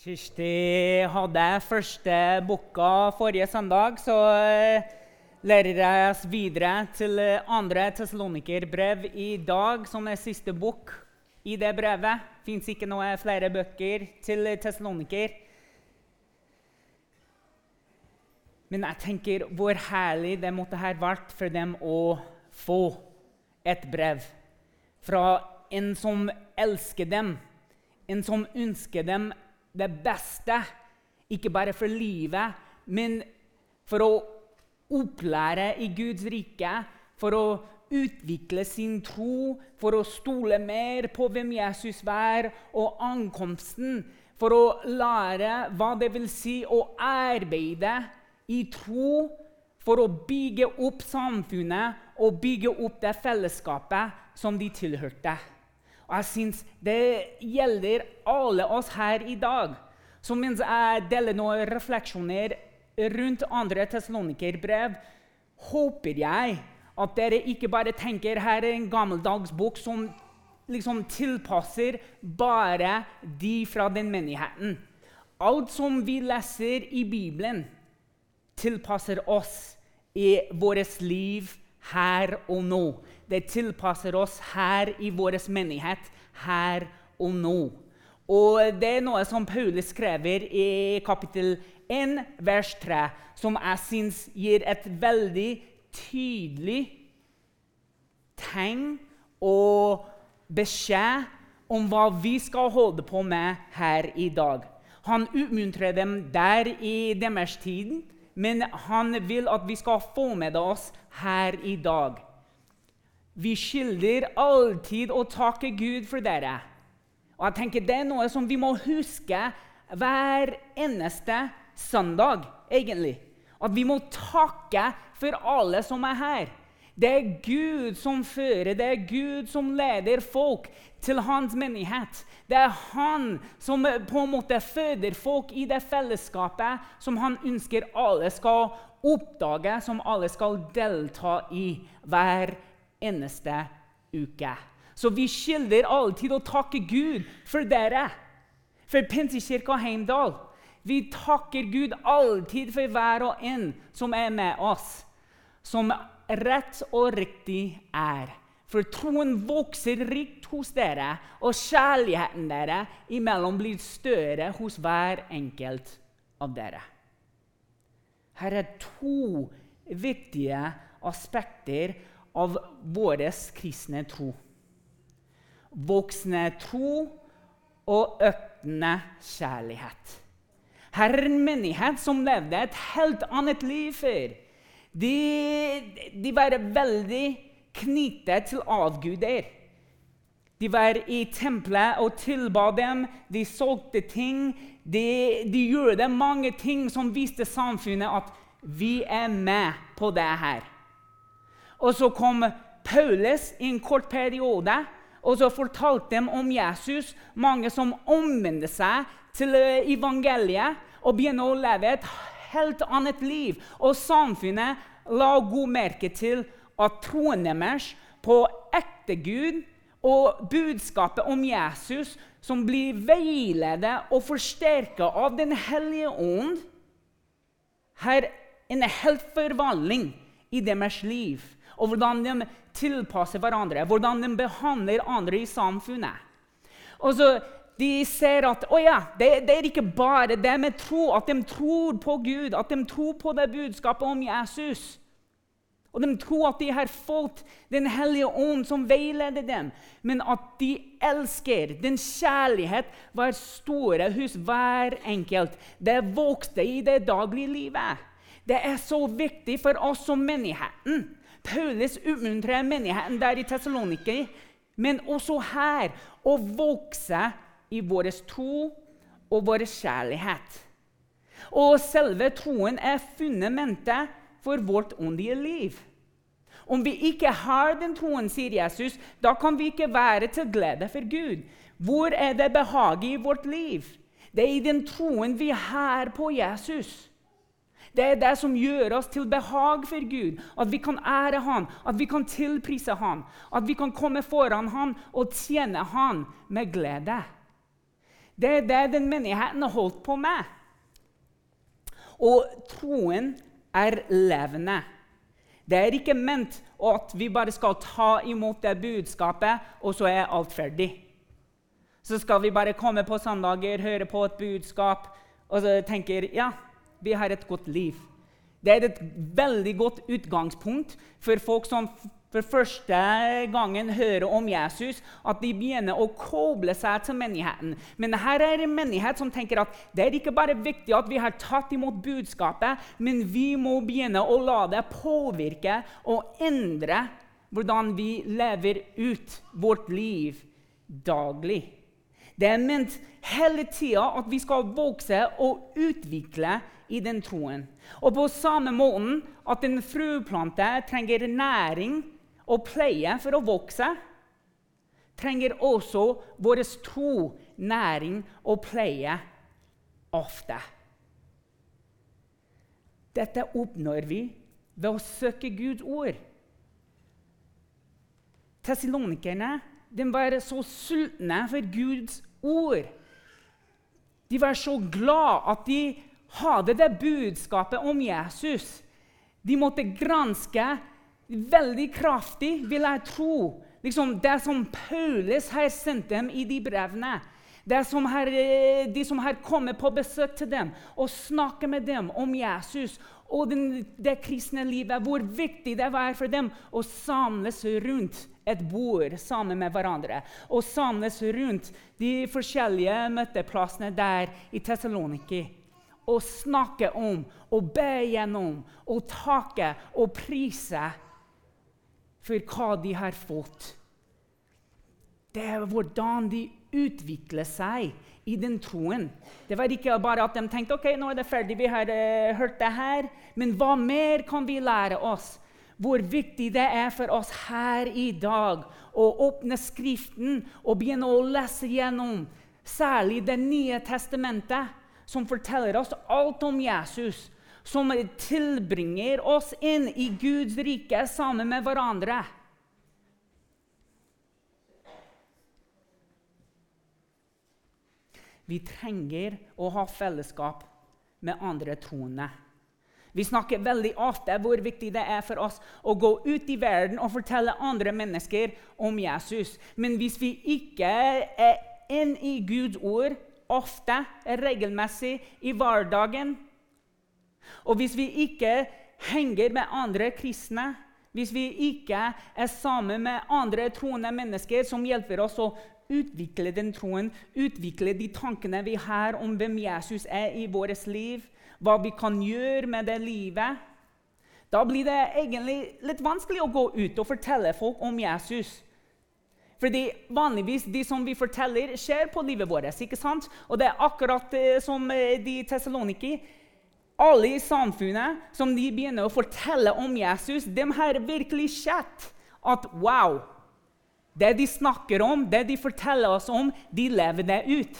Kirsti hadde første boka forrige søndag, så eh, lærer jeg oss videre til eh, andre Tessalonikerbrev i dag, som er siste bok i det brevet. Fins ikke noe flere bøker til Tessaloniker. Men jeg tenker hvor herlig det måtte ha vært for dem å få et brev fra en som elsker dem, en som ønsker dem det beste, ikke bare for livet, men for å opplære i Guds rike, for å utvikle sin tro, for å stole mer på hvem Jesus er, og ankomsten, for å lære hva det vil si å arbeide i tro, for å bygge opp samfunnet og bygge opp det fellesskapet som de tilhørte. Og jeg syns det gjelder alle oss her i dag. Så mens jeg deler noen refleksjoner rundt andre Tessalonikerbrev, håper jeg at dere ikke bare tenker her er en gammeldags bok som liksom tilpasser bare de fra den menigheten. Alt som vi leser i Bibelen, tilpasser oss i vårt liv her og nå. Det tilpasser oss her i vår menighet, her og nå. Og Det er noe som Paulus skriver i kapittel 1, vers 3, som jeg syns gir et veldig tydelig tegn og beskjed om hva vi skal holde på med her i dag. Han utmuntrer dem der i deres tid, men han vil at vi skal få med oss her i dag. Vi skylder alltid å takke Gud for dere. Og jeg tenker Det er noe som vi må huske hver eneste søndag. egentlig. At vi må takke for alle som er her. Det er Gud som fører, det er Gud som leder folk til hans menighet. Det er han som på en måte føder folk i det fellesskapet som han ønsker alle skal oppdage, som alle skal delta i hver eneste uke. Så vi skylder alltid å takke Gud for dere. For Pentekirka Heimdal. Vi takker Gud alltid for hver og en som er med oss. Som rett og riktig er. For troen vokser rikt hos dere, og kjærligheten dere imellom blir større hos hver enkelt av dere. Her er to viktige aspekter av vår kristne tro. Voksne tro og økende kjærlighet. Her er en menighet som levde et helt annet liv før. De, de var veldig knyttet til avguder. De var i tempelet og tilba dem, de solgte ting. De, de gjorde mange ting som viste samfunnet at vi er med på det her. Og så kom Paulus i en kort periode og så fortalte dem om Jesus. Mange som omvendte seg til evangeliet og begynte å leve et helt annet liv. Og samfunnet la god merke til at troen deres på ekte Gud og budskapet om Jesus, som blir veiledet og forsterket av Den hellige ånd, har en helt forvandling i deres liv. Og hvordan de tilpasser hverandre, hvordan de behandler andre i samfunnet. Og så De ser at oh ja, det, det, er ikke bare det med tro, at de tror på Gud, at de tror på det budskapet om Jesus. Og De tror at de har fått Den hellige ånd som veileder dem. Men at de elsker. Den kjærlighet var store hos hver enkelt. Det vokste i det daglige livet. Det er så viktig for oss som menigheten. Paulus oppmuntrer menigheten der i Tessaloniki, men også her, å vokse i vår tro og vår kjærlighet. Og selve troen er fundamentet for vårt åndelige liv. Om vi ikke har den troen, sier Jesus, da kan vi ikke være til glede for Gud. Hvor er det behaget i vårt liv? Det er i den troen vi har på Jesus. Det er det som gjør oss til behag for Gud. At vi kan ære Han, at vi kan tilprise Han, at vi kan komme foran Han og tjene Han med glede. Det er det den menigheten har holdt på med. Og troen er levende. Det er ikke ment at vi bare skal ta imot det budskapet, og så er alt ferdig. Så skal vi bare komme på søndager, høre på et budskap og så tenker ja, vi har et godt liv. Det er et veldig godt utgangspunkt for folk som for første gangen hører om Jesus, at de begynner å koble seg til menigheten. Men her er en menighet som tenker at det er ikke bare viktig at vi har tatt imot budskapet, men vi må begynne å la det påvirke og endre hvordan vi lever ut vårt liv daglig. Det er ment hele tida at vi skal vokse og utvikle i den troen. Og på samme måte at en frøplante trenger næring og pleie for å vokse, trenger også vår tro næring og pleie ofte. Dette oppnår vi ved å søke Guds ord. Tessalonikerne var så sultne for Guds ord. De var så glad at de hadde det budskapet om Jesus. De måtte granske veldig kraftig, vil jeg tro, liksom det som Paulus har sendt dem i de brevene. Det som har, eh, de som har kommet på besøk til dem og snakket med dem om Jesus og den, det kristne livet, hvor viktig det var for dem å samles rundt et bord sammen med hverandre. Og samles rundt de forskjellige møteplassene der i Tessaloniki. Og snakke om og be gjennom og takke og prise for hva de har fått. Det er hvordan de utvikler seg i den troen. Det var ikke bare at de tenkte ok, nå er det ferdig, vi har uh, hørt det her. Men hva mer kan vi lære oss? Hvor viktig det er for oss her i dag å åpne Skriften og begynne å lese gjennom særlig Det nye testamentet, som forteller oss alt om Jesus som tilbringer oss inn i Guds rike sammen med hverandre. Vi trenger å ha fellesskap med andre troende. Vi snakker veldig ofte hvor viktig det er for oss å gå ut i verden og fortelle andre mennesker om Jesus. Men hvis vi ikke er inn i Guds ord ofte, regelmessig i hverdagen, og hvis vi ikke henger med andre kristne, hvis vi ikke er sammen med andre troende mennesker som hjelper oss å utvikle den troen, utvikle de tankene vi har om hvem Jesus er i vårt liv, hva vi kan gjøre med det livet Da blir det egentlig litt vanskelig å gå ut og fortelle folk om Jesus. Fordi vanligvis de som vi forteller, skjer på livet vårt. ikke sant? Og det er akkurat eh, som eh, de Tessaloniki alle i samfunnet som de begynner å fortelle om Jesus, de har virkelig sett at wow Det de snakker om, det de forteller oss om, de lever det ut.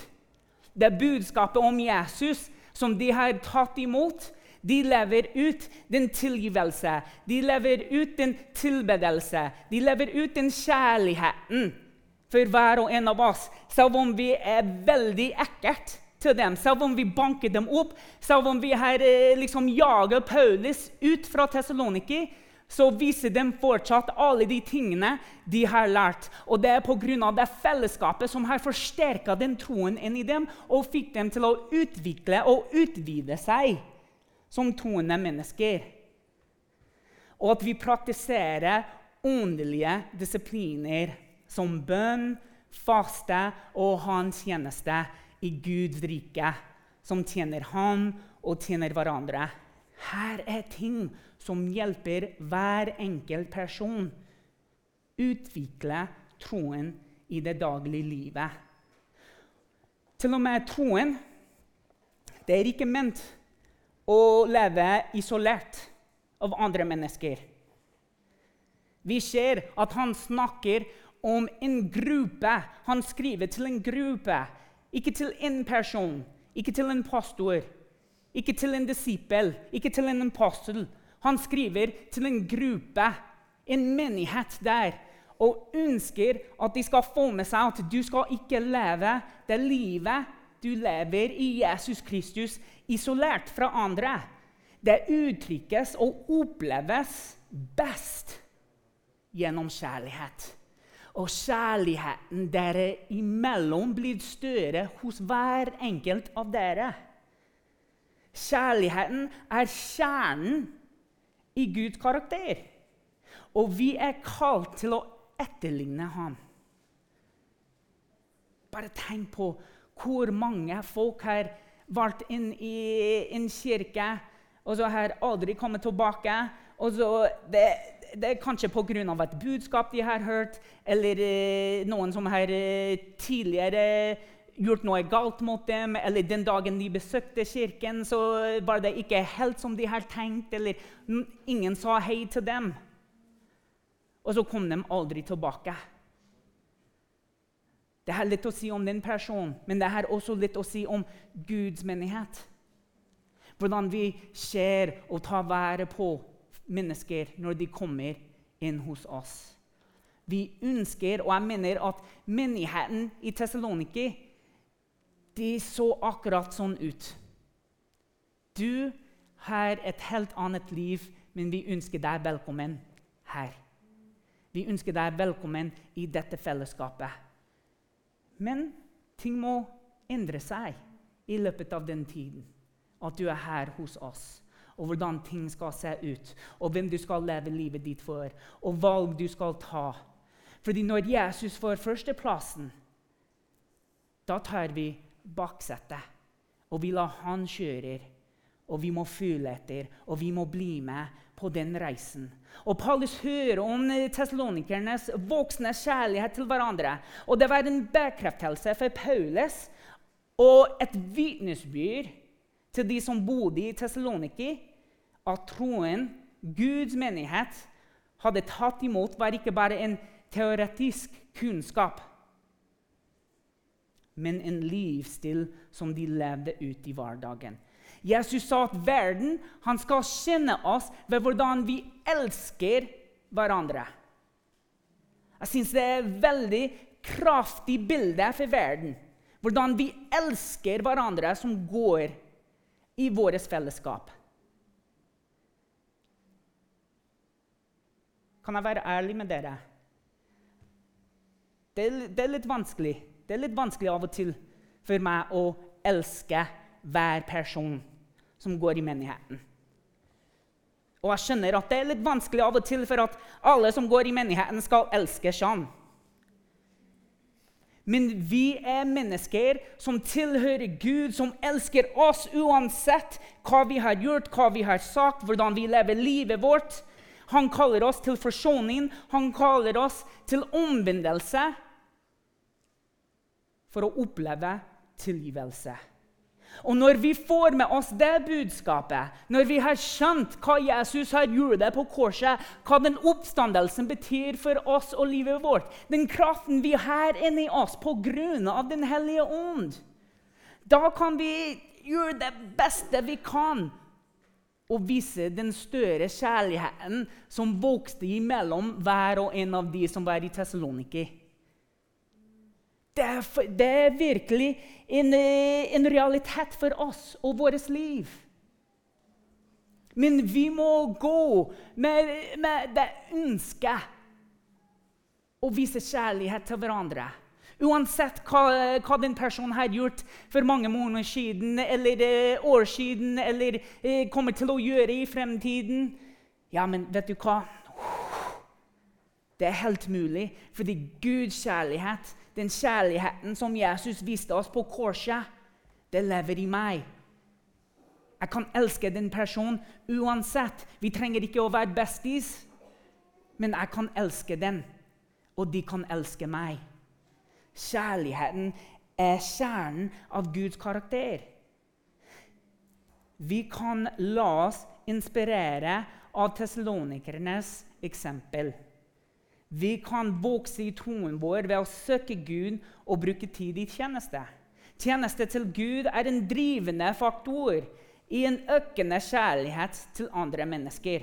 Det budskapet om Jesus som de har tatt imot, de lever ut den tilgivelse, de lever ut den tilbedelse, de lever ut den kjærligheten for hver og en av oss, selv om vi er veldig ekkelt til dem. Selv om vi banker dem opp, selv om vi har eh, liksom jager Paulus ut fra Tessaloniki, så viser de fortsatt alle de tingene de har lært. Og det er pga. det fellesskapet som har forsterka den troen inni dem og fikk dem til å utvikle og utvide seg som troende mennesker. Og at vi praktiserer åndelige disipliner som bønn, faste og hans tjeneste i Guds rike, som tjener ham og tjener hverandre. Her er ting som hjelper hver enkelt person utvikle troen i det daglige livet. Til og med troen det er ikke ment å leve isolert av andre mennesker. Vi ser at han snakker om en gruppe. Han skriver til en gruppe. Ikke til en person, ikke til en pastor, ikke til en disippel, ikke til en apostel. Han skriver til en gruppe, en menighet der, og ønsker at de skal få med seg at du skal ikke leve det livet du lever i Jesus Kristus isolert fra andre, det uttrykkes og oppleves best gjennom kjærlighet. Og kjærligheten dere imellom blir større hos hver enkelt av dere. Kjærligheten er kjernen i Guds karakter. Og vi er kalt til å etterligne ham. Bare tenk på hvor mange folk har valgt inn i en kirke, og så har aldri kommet tilbake. Og så det, det er kanskje pga. et budskap de har hørt, eller eh, noen som har eh, tidligere gjort noe galt mot dem, eller den dagen de besøkte kirken, så var det ikke helt som de har tenkt, eller ingen sa hei til dem. Og så kom de aldri tilbake. Det har litt å si om den personen, men det har også litt å si om Guds menighet. Hvordan vi ser og tar vare på mennesker når de kommer inn hos oss. Vi ønsker, og jeg mener at menigheten i Tessaloniki de så akkurat sånn ut. Du har et helt annet liv, men vi ønsker deg velkommen her. Vi ønsker deg velkommen i dette fellesskapet. Men ting må endre seg i løpet av den tiden. At du er her hos oss. Og hvordan ting skal se ut, og hvem du skal leve livet ditt for, og valg du skal ta. Fordi når Jesus får førsteplassen, da tar vi baksetet, og vi lar han kjøre. Og vi må føle etter, og vi må bli med på den reisen. Og Paulus hører om tesalonikernes voksne kjærlighet til hverandre. Og det var en bekreftelse for Paulus og et vitnesbyrd til de som bodde i Tessaloniki, at troen, Guds menighet, hadde tatt imot, var ikke bare en teoretisk kunnskap, men en livsstil som de levde ut i hverdagen. Jesus sa at verden skal kjenne oss ved hvordan vi elsker hverandre. Jeg syns det er et veldig kraftig bilde for verden. Hvordan vi elsker hverandre som går i vårt fellesskap. Kan jeg være ærlig med dere? Det er, det er litt vanskelig. Det er litt vanskelig av og til for meg å elske hver person som går i menigheten. Og jeg skjønner at det er litt vanskelig av og til for at alle som går i menigheten, skal elske Jean. Men vi er mennesker som tilhører Gud, som elsker oss uansett hva vi har gjort, hva vi har sagt, hvordan vi lever livet vårt. Han kaller oss til forsoning, han kaller oss til omvendelse for å oppleve tilgivelse. Og når vi får med oss det budskapet, når vi har skjønt hva Jesus har gjort på korset, hva den oppstandelsen betyr for oss og livet vårt, den kraften vi har inni oss av Den hellige ånd, da kan vi gjøre det beste vi kan og vise den større kjærligheten som vokste imellom hver og en av de som var i Tessaloniki. Det, det er, virkelig en, eh, en, realitet for oss og vårt liv. Men vi må gå med, med det ønsket å vise kjærlighet til hverandre. Uansett hva, hva, den personen har gjort for mange måneder siden eller eh, år siden eller eh, kommer til å gjøre i fremtiden. Ja, men vet du hva? Det er helt mulig, fordi Guds kjærlighet den kjærligheten som Jesus viste oss på korset, det lever i meg. Jeg kan elske den personen uansett. Vi trenger ikke å være besties, men jeg kan elske den, og de kan elske meg. Kjærligheten er kjernen av Guds karakter. Vi kan la oss inspirere av tesalonikernes eksempel. Vi kan vokse i troen vår ved å søke Gud og bruke tid i tjeneste. Tjeneste til Gud er en drivende faktor i en økende kjærlighet til andre mennesker.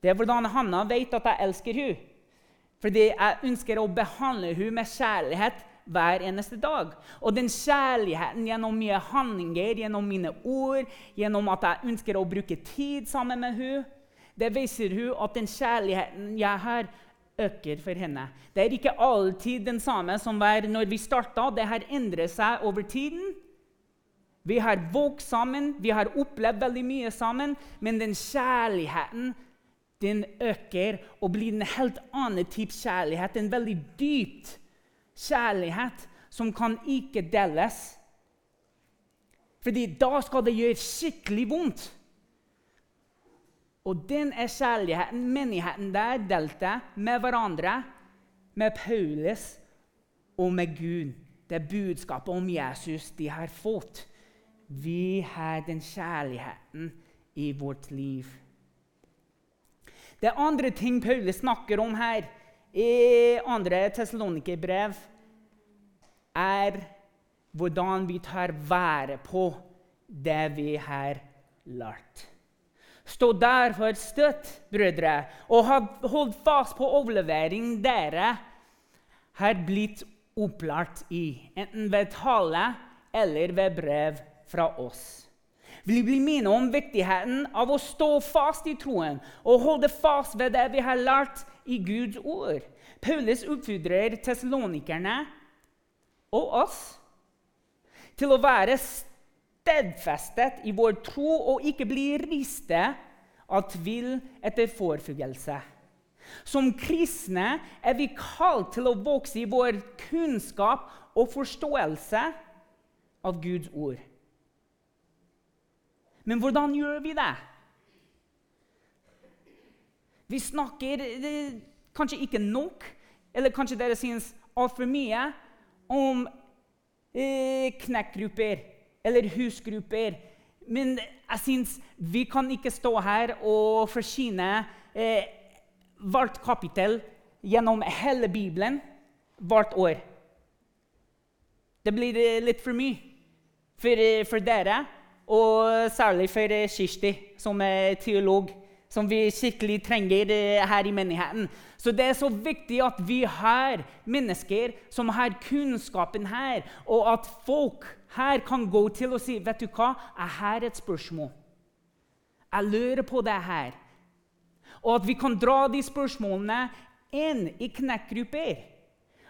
Det er hvordan Hanna vet at jeg elsker henne. Fordi jeg ønsker å behandle henne med kjærlighet hver eneste dag. Og den kjærligheten gjennom mine handlinger, gjennom mine ord, gjennom at jeg ønsker å bruke tid sammen med henne, det viser hun at den kjærligheten jeg har, øker for henne. Det er ikke alltid den samme som var når vi starta. Det har endret seg over tiden. Vi har vokst sammen, vi har opplevd veldig mye sammen, men den kjærligheten den øker og blir en helt annen type kjærlighet. En veldig dyp kjærlighet som kan ikke deles. Fordi da skal det gjøre skikkelig vondt. Og den er kjærligheten menigheten der delte med hverandre, med Paulus og med Gud. Det er budskapet om Jesus de har fått. Vi har den kjærligheten i vårt liv. Det andre ting Paulus snakker om her i andre Tessalonikerbrev, er hvordan vi tar vare på det vi har lært. Stå derfor støtt, brødre, og hold fast på overlevering dere har blitt opplært i, enten ved tale eller ved brev fra oss. Vi bli minnet om viktigheten av å stå fast i troen og holde fast ved det vi har lært i Guds ord. Paulus oppfordrer tessalonikerne og oss til å være stedfestet i vår tro og ikke bli ristet av tvil etter forfølgelse. Som kristne er vi kalt til å vokse i vår kunnskap og forståelse av Guds ord. Men hvordan gjør vi det? Vi snakker eh, kanskje ikke nok, eller kanskje dere syns altfor mye, om eh, knekkgrupper eller husgrupper. Men jeg syns vi kan ikke stå her og forsyne eh, hvert kapittel gjennom hele Bibelen hvert år. Det blir eh, litt for mye for, eh, for dere. Og særlig for eh, Kirsti, som er teolog, som vi skikkelig trenger eh, her i menigheten. Så det er så viktig at vi har mennesker som har kunnskapen her, og at folk her kan gå til og si vet du hva, jeg har et spørsmål. Jeg lurer på det her. Og at vi kan dra de spørsmålene inn i knekkgrupper.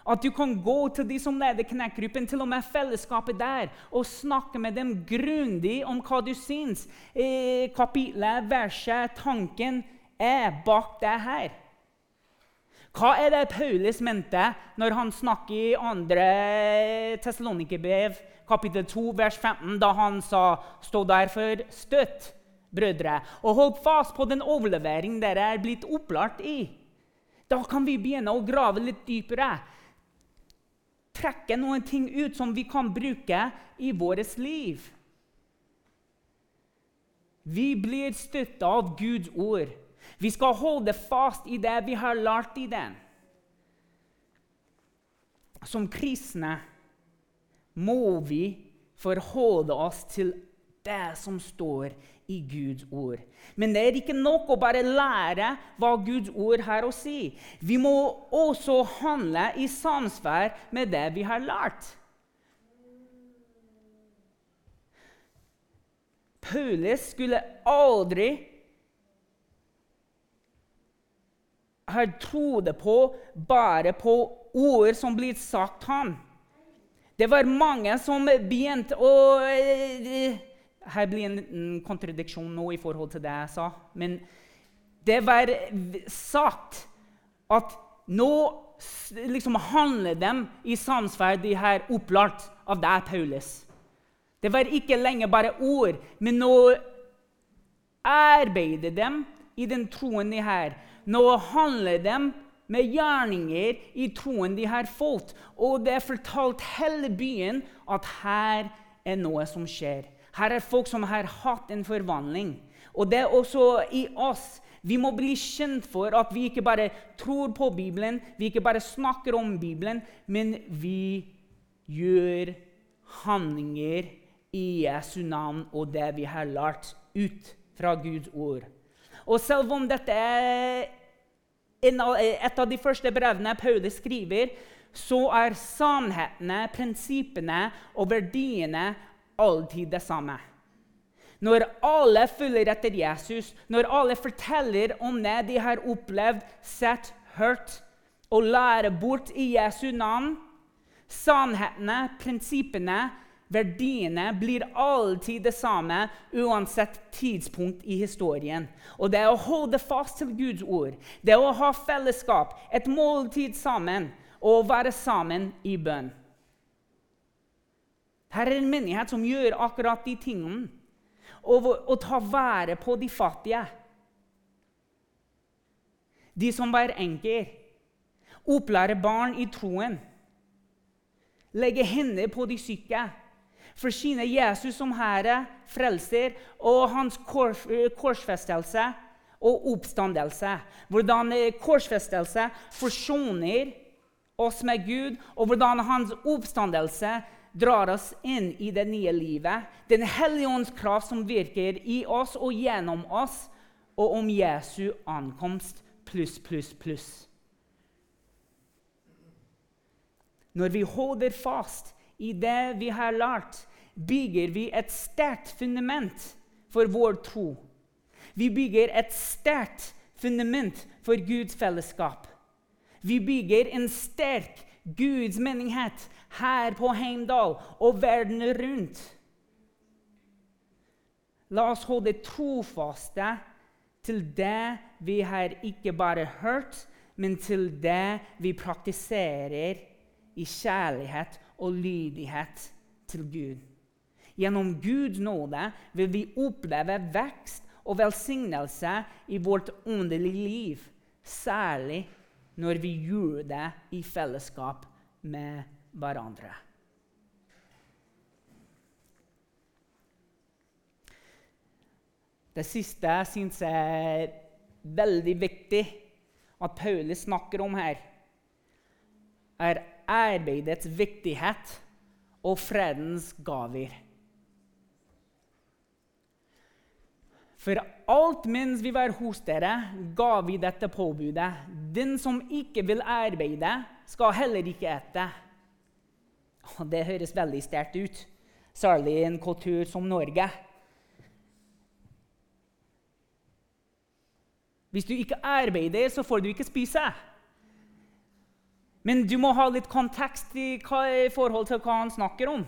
At du kan gå til de som leder knekkgruppen, til og med fellesskapet der, og snakke med dem grundig om hva du syns. Eh, kapitlet, verset, tanken er bak det her. Hva er det Paulus mente når han snakker i 2. Tessalonikerbrev, kapittel 2, vers 15, da han sa 'Stå derfor støtt, brødre', og hold fast på den overlevering dere er blitt opplært i? Da kan vi begynne å grave litt dypere trekke noen ting ut som vi kan bruke i vårt liv. Vi blir støtta av Guds ord. Vi skal holde fast i det vi har lært i den. Som kristne må vi forholde oss til det som står i Guds ord. Men det er ikke nok å bare lære hva Guds ord har å si. Vi må også handle i samsvar med det vi har lært. Paulus skulle aldri ha trodd på bare på ord som blir sagt ham. Det var mange som begynte å eh, her blir en, en kontradiksjon nå i forhold til det jeg sa. Men det var sagt at nå liksom handler de i samsvar de her opplært av deg, Paulus. Det var ikke lenger bare ord, men nå arbeider de i den troen de har. Nå handler de med gjerninger i troen de har fått. Og det er fortalt hele byen at her er noe som skjer. Her er folk som har hatt en forvandling. Og det er også i oss. Vi må bli kjent for at vi ikke bare tror på Bibelen, vi ikke bare snakker om Bibelen, men vi gjør handlinger i Jesu navn og det vi har lært ut fra Guds ord. Og selv om dette er et av de første brevene Paule skriver, så er sannhetene, prinsippene og verdiene alltid det samme. Når alle følger etter Jesus, når alle forteller om det de har opplevd, sett, hørt og lærer bort i Jesu navn, sannhetene, prinsippene, verdiene blir alltid det samme uansett tidspunkt i historien. Og det å holde fast til Guds ord, det å ha fellesskap, et måltid sammen og være sammen i bønn. Her er en menighet som gjør akkurat de tingene. Og og tar vare på de fattige. De som var enker. Opplære barn i troen. Legge hender på de syke. Forsyne Jesus som Herre, frelser, og hans kors, korsfestelse og oppstandelse. Hvordan korsfestelse forsoner oss med Gud, og hvordan hans oppstandelse drar oss inn i det nye livet. Den hellige ånds kraft som virker i oss og gjennom oss, og om Jesu ankomst pluss, pluss, pluss. Når vi holder fast i det vi har lært, bygger vi et sterkt fundament for vår tro. Vi bygger et sterkt fundament for Guds fellesskap. Vi bygger en sterk Guds menighet her på Heimdal og verden rundt. La oss holde trofaste til det vi har ikke bare hørt, men til det vi praktiserer i kjærlighet og lydighet til Gud. Gjennom Guds nåde vil vi oppleve vekst og velsignelse i vårt åndelige liv, særlig når vi gjør det i fellesskap med hverandre. Det siste syns jeg er veldig viktig at Paulus snakker om her, er arbeidets viktighet og fredens gaver. For alt mens vi var hos dere, ga vi dette påbudet. Den som ikke vil arbeide, skal heller ikke ete. Det høres veldig sterkt ut, særlig i en kultur som Norge. Hvis du ikke arbeider, så får du ikke spise. Men du må ha litt kontekst i, forhold til hva han snakker om.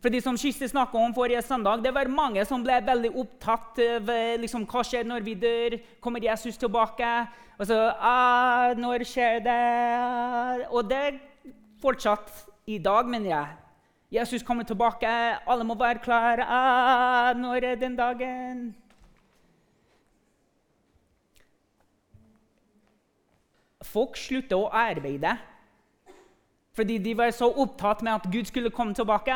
For de som Kiste snakka om forrige søndag, det var mange som ble veldig opptatt av liksom, hva skjer når vi dør. Kommer Jesus tilbake? Og så ah, Når skjer det? Og det er fortsatt i dag, mener jeg. Jesus kommer tilbake, alle må være klare. Ah, når er den dagen? Folk slutta å arbeide fordi de var så opptatt med at Gud skulle komme tilbake.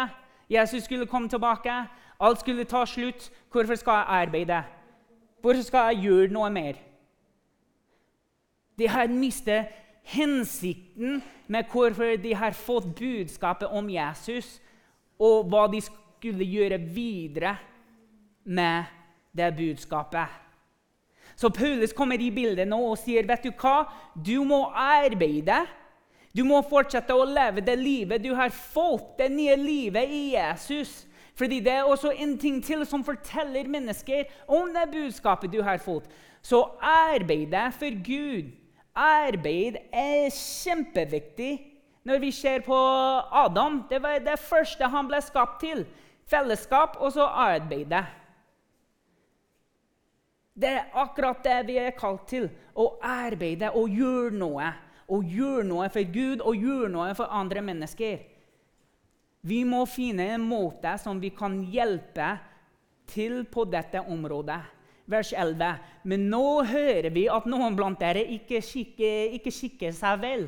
Jesus skulle komme tilbake, alt skulle ta slutt. Hvorfor skal jeg arbeide? Hvorfor skal jeg gjøre noe mer? De har mistet hensikten med hvorfor de har fått budskapet om Jesus, og hva de skulle gjøre videre med det budskapet. Så Paulus kommer i bildet nå og sier, 'Vet du hva? Du må arbeide.' Du må fortsette å leve det livet du har fått, det nye livet i Jesus. Fordi det er også en ting til som forteller mennesker om det budskapet du har fått. Så arbeid for Gud. Arbeid er kjempeviktig når vi ser på Adam. Det var det første han ble skapt til. Fellesskap og så arbeidet. Det er akkurat det vi er kalt til. Å arbeide og gjøre noe og gjøre noe for Gud og gjøre noe for andre mennesker. Vi må finne en måte som vi kan hjelpe til på dette området. Vers 11. Men nå hører vi at noen blant dere ikke skikker, ikke skikker seg vel.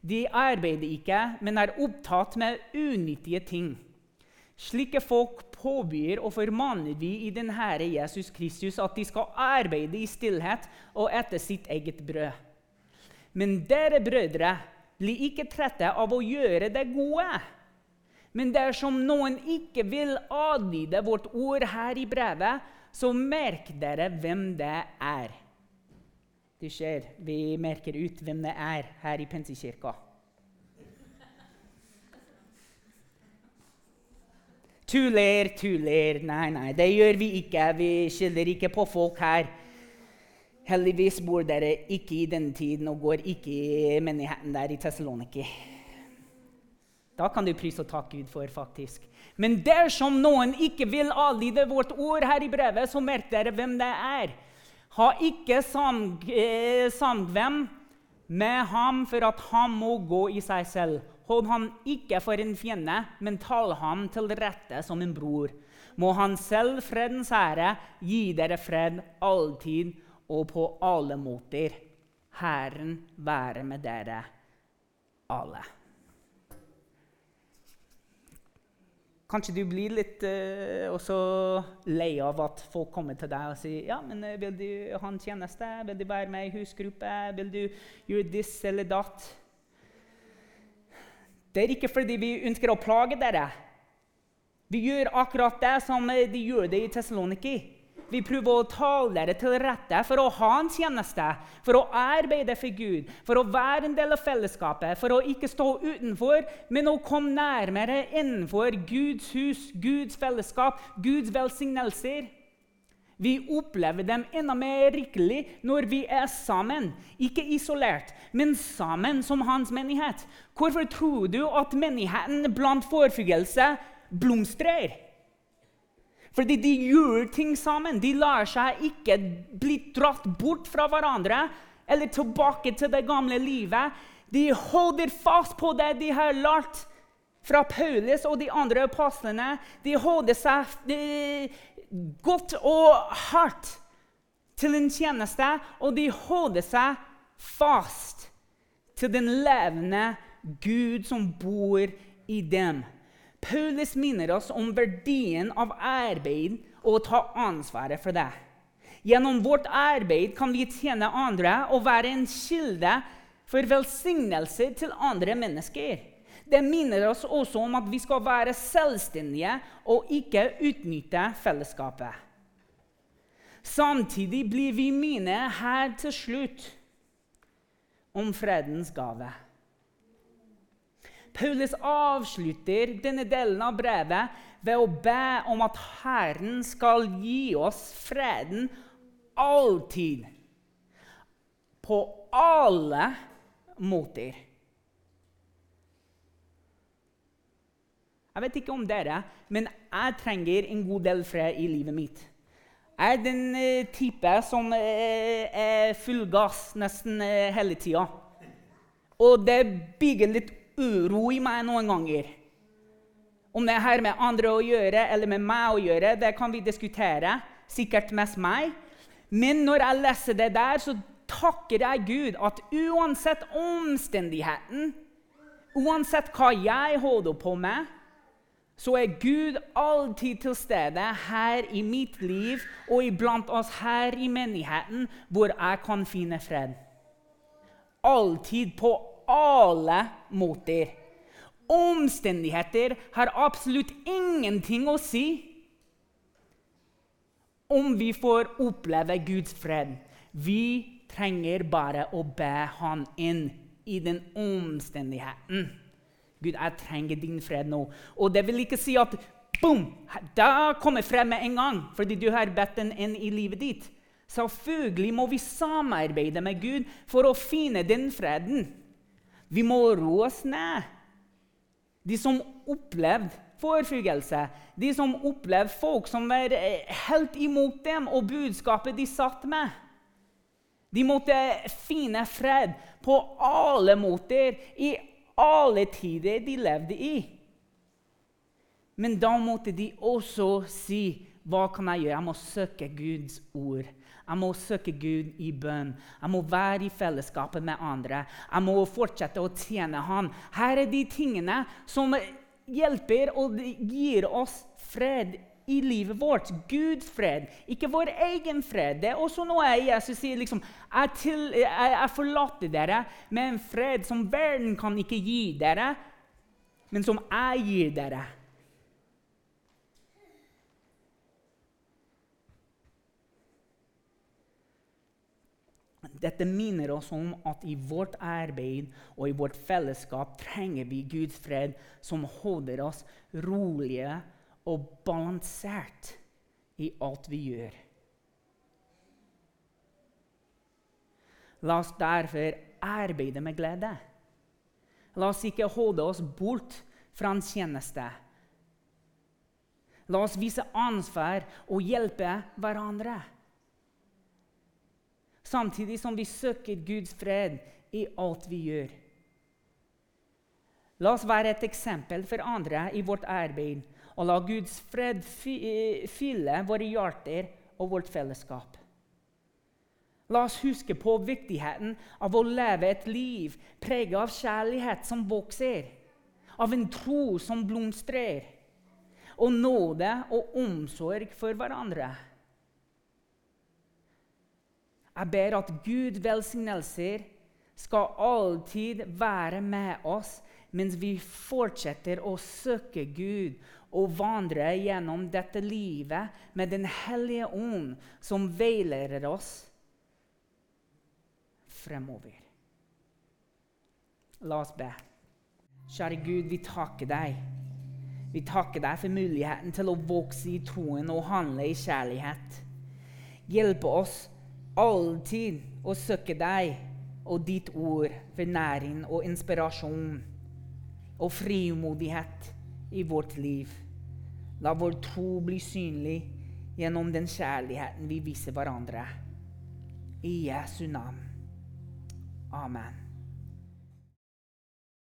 De arbeider ikke, men er opptatt med unyttige ting. Slike folk påbyr og formaner vi i den Herre Jesus Kristus at de skal arbeide i stillhet og etter sitt eget brød. Men dere brødre blir ikke trette av å gjøre det gode. Men dersom noen ikke vil adlyde vårt ord her i brevet, så merk dere hvem det er. Du ser, Vi merker ut hvem det er her i Pensekirka. Tuller, tuller. Nei, nei, det gjør vi ikke. Vi skylder ikke på folk her. Heldigvis bor dere ikke i denne tiden og går ikke i menigheten der i Tessaloniki. Da kan du prise og takke Gud for, faktisk. Men dersom noen ikke vil adlyde vårt ord her i brevet, så merk dere hvem det er. Ha ikke eh, samkvem med ham for at han må gå i seg selv. Hold ham ikke for en fiende, men tal ham til rette som en bror. Må han selv, fredens ære, gi dere fred alltid og på alle måter. Herren være med dere alle. Kanskje du blir litt uh, lei av at folk kommer til deg og sier ja, men uh, vil du ha en tjeneste, vil du være med i husgruppe, vil du gjøre this eller that? Det er ikke fordi vi ønsker å plage dere. Vi gjør akkurat det som de gjør det i Tessaloniki. Vi prøver å tale dere til rette for å ha en tjeneste, for å arbeide for Gud, for å være en del av fellesskapet, for å ikke stå utenfor, men å komme nærmere innenfor Guds hus, Guds fellesskap, Guds velsignelser. Vi opplever dem enda mer rikelig når vi er sammen. Ikke isolert, men sammen som hans menighet. Hvorfor tror du at menigheten blant forfølgelse blomstrer? Fordi de gjør ting sammen. De lar seg ikke bli dratt bort fra hverandre eller tilbake til det gamle livet. De holder fast på det de har lært fra Paulus og de andre apostlene. De holder seg de, godt og hardt til en tjeneste, og de holder seg fast til den levende Gud som bor i dem. Paulus minner oss om verdien av arbeid og å ta ansvaret for det. Gjennom vårt arbeid kan vi tjene andre og være en kilde for velsignelse til andre mennesker. Det minner oss også om at vi skal være selvstendige og ikke utnytte fellesskapet. Samtidig blir vi minnet her til slutt om fredens gave. Paulus avslutter denne delen av brevet ved å be om at Herren skal gi oss freden alltid. På alle måter. Jeg vet ikke om dere, men jeg trenger en god del fred i livet mitt. Jeg er den uh, type som uh, er full gass nesten uh, hele tida. Og det bygger litt uro i meg noen ganger. Om det har med andre å gjøre eller med meg å gjøre, det kan vi diskutere. Sikkert mest meg. Men når jeg leser det der, så takker jeg Gud at uansett omstendigheten, uansett hva jeg holder på med, så er Gud alltid til stede her i mitt liv og iblant oss her i menigheten, hvor jeg kan finne fred. Alltid på alle måter. Omstendigheter har absolutt ingenting å si om vi får oppleve Guds fred. Vi trenger bare å be Han inn i den omstendigheten. Gud, jeg trenger din fred nå. Og det vil ikke si at boom, da kommer fred med en gang fordi du har bedt den inn i livet ditt. Selvfølgelig må vi samarbeide med Gud for å finne den freden. Vi må roe oss ned. De som opplevde forfølgelse, de som opplevde folk som var eh, helt imot dem og budskapet de satt med. De måtte finne fred på alle måter, i alle tider de levde i. Men da måtte de også si hva kan jeg gjøre? Jeg må søke Guds ord. Jeg må søke Gud i bønn. Jeg må være i fellesskapet med andre. Jeg må fortsette å tjene Han. Her er de tingene som hjelper og gir oss fred i livet vårt. Guds fred, ikke vår egen fred. Det er også noe Jesus sier. liksom, jeg, til, jeg, jeg forlater dere med en fred som verden kan ikke gi dere, men som jeg gir dere. Dette minner oss om at i vårt arbeid og i vårt fellesskap trenger vi Guds fred, som holder oss rolige og balansert i alt vi gjør. La oss derfor arbeide med glede. La oss ikke holde oss bort fra en tjeneste. La oss vise ansvar og hjelpe hverandre. Samtidig som vi søker Guds fred i alt vi gjør. La oss være et eksempel for andre i vårt arbeid, og la Guds fred fylle våre hjerter og vårt fellesskap. La oss huske på viktigheten av å leve et liv preget av kjærlighet som vokser, av en tro som blomstrer, og nåde og omsorg for hverandre. Jeg ber at Gud velsignelser skal alltid være med oss mens vi fortsetter å søke Gud og vandre gjennom dette livet med Den hellige ånd som veileder oss fremover. La oss be. Kjære Gud, vi takker deg. Vi takker deg for muligheten til å vokse i troen og handle i kjærlighet. Hjelpe oss alltid å søke deg og ditt ord for næring og inspirasjon og frimodighet i vårt liv. La vår tro bli synlig gjennom den kjærligheten vi viser hverandre. I Jesu navn. Amen.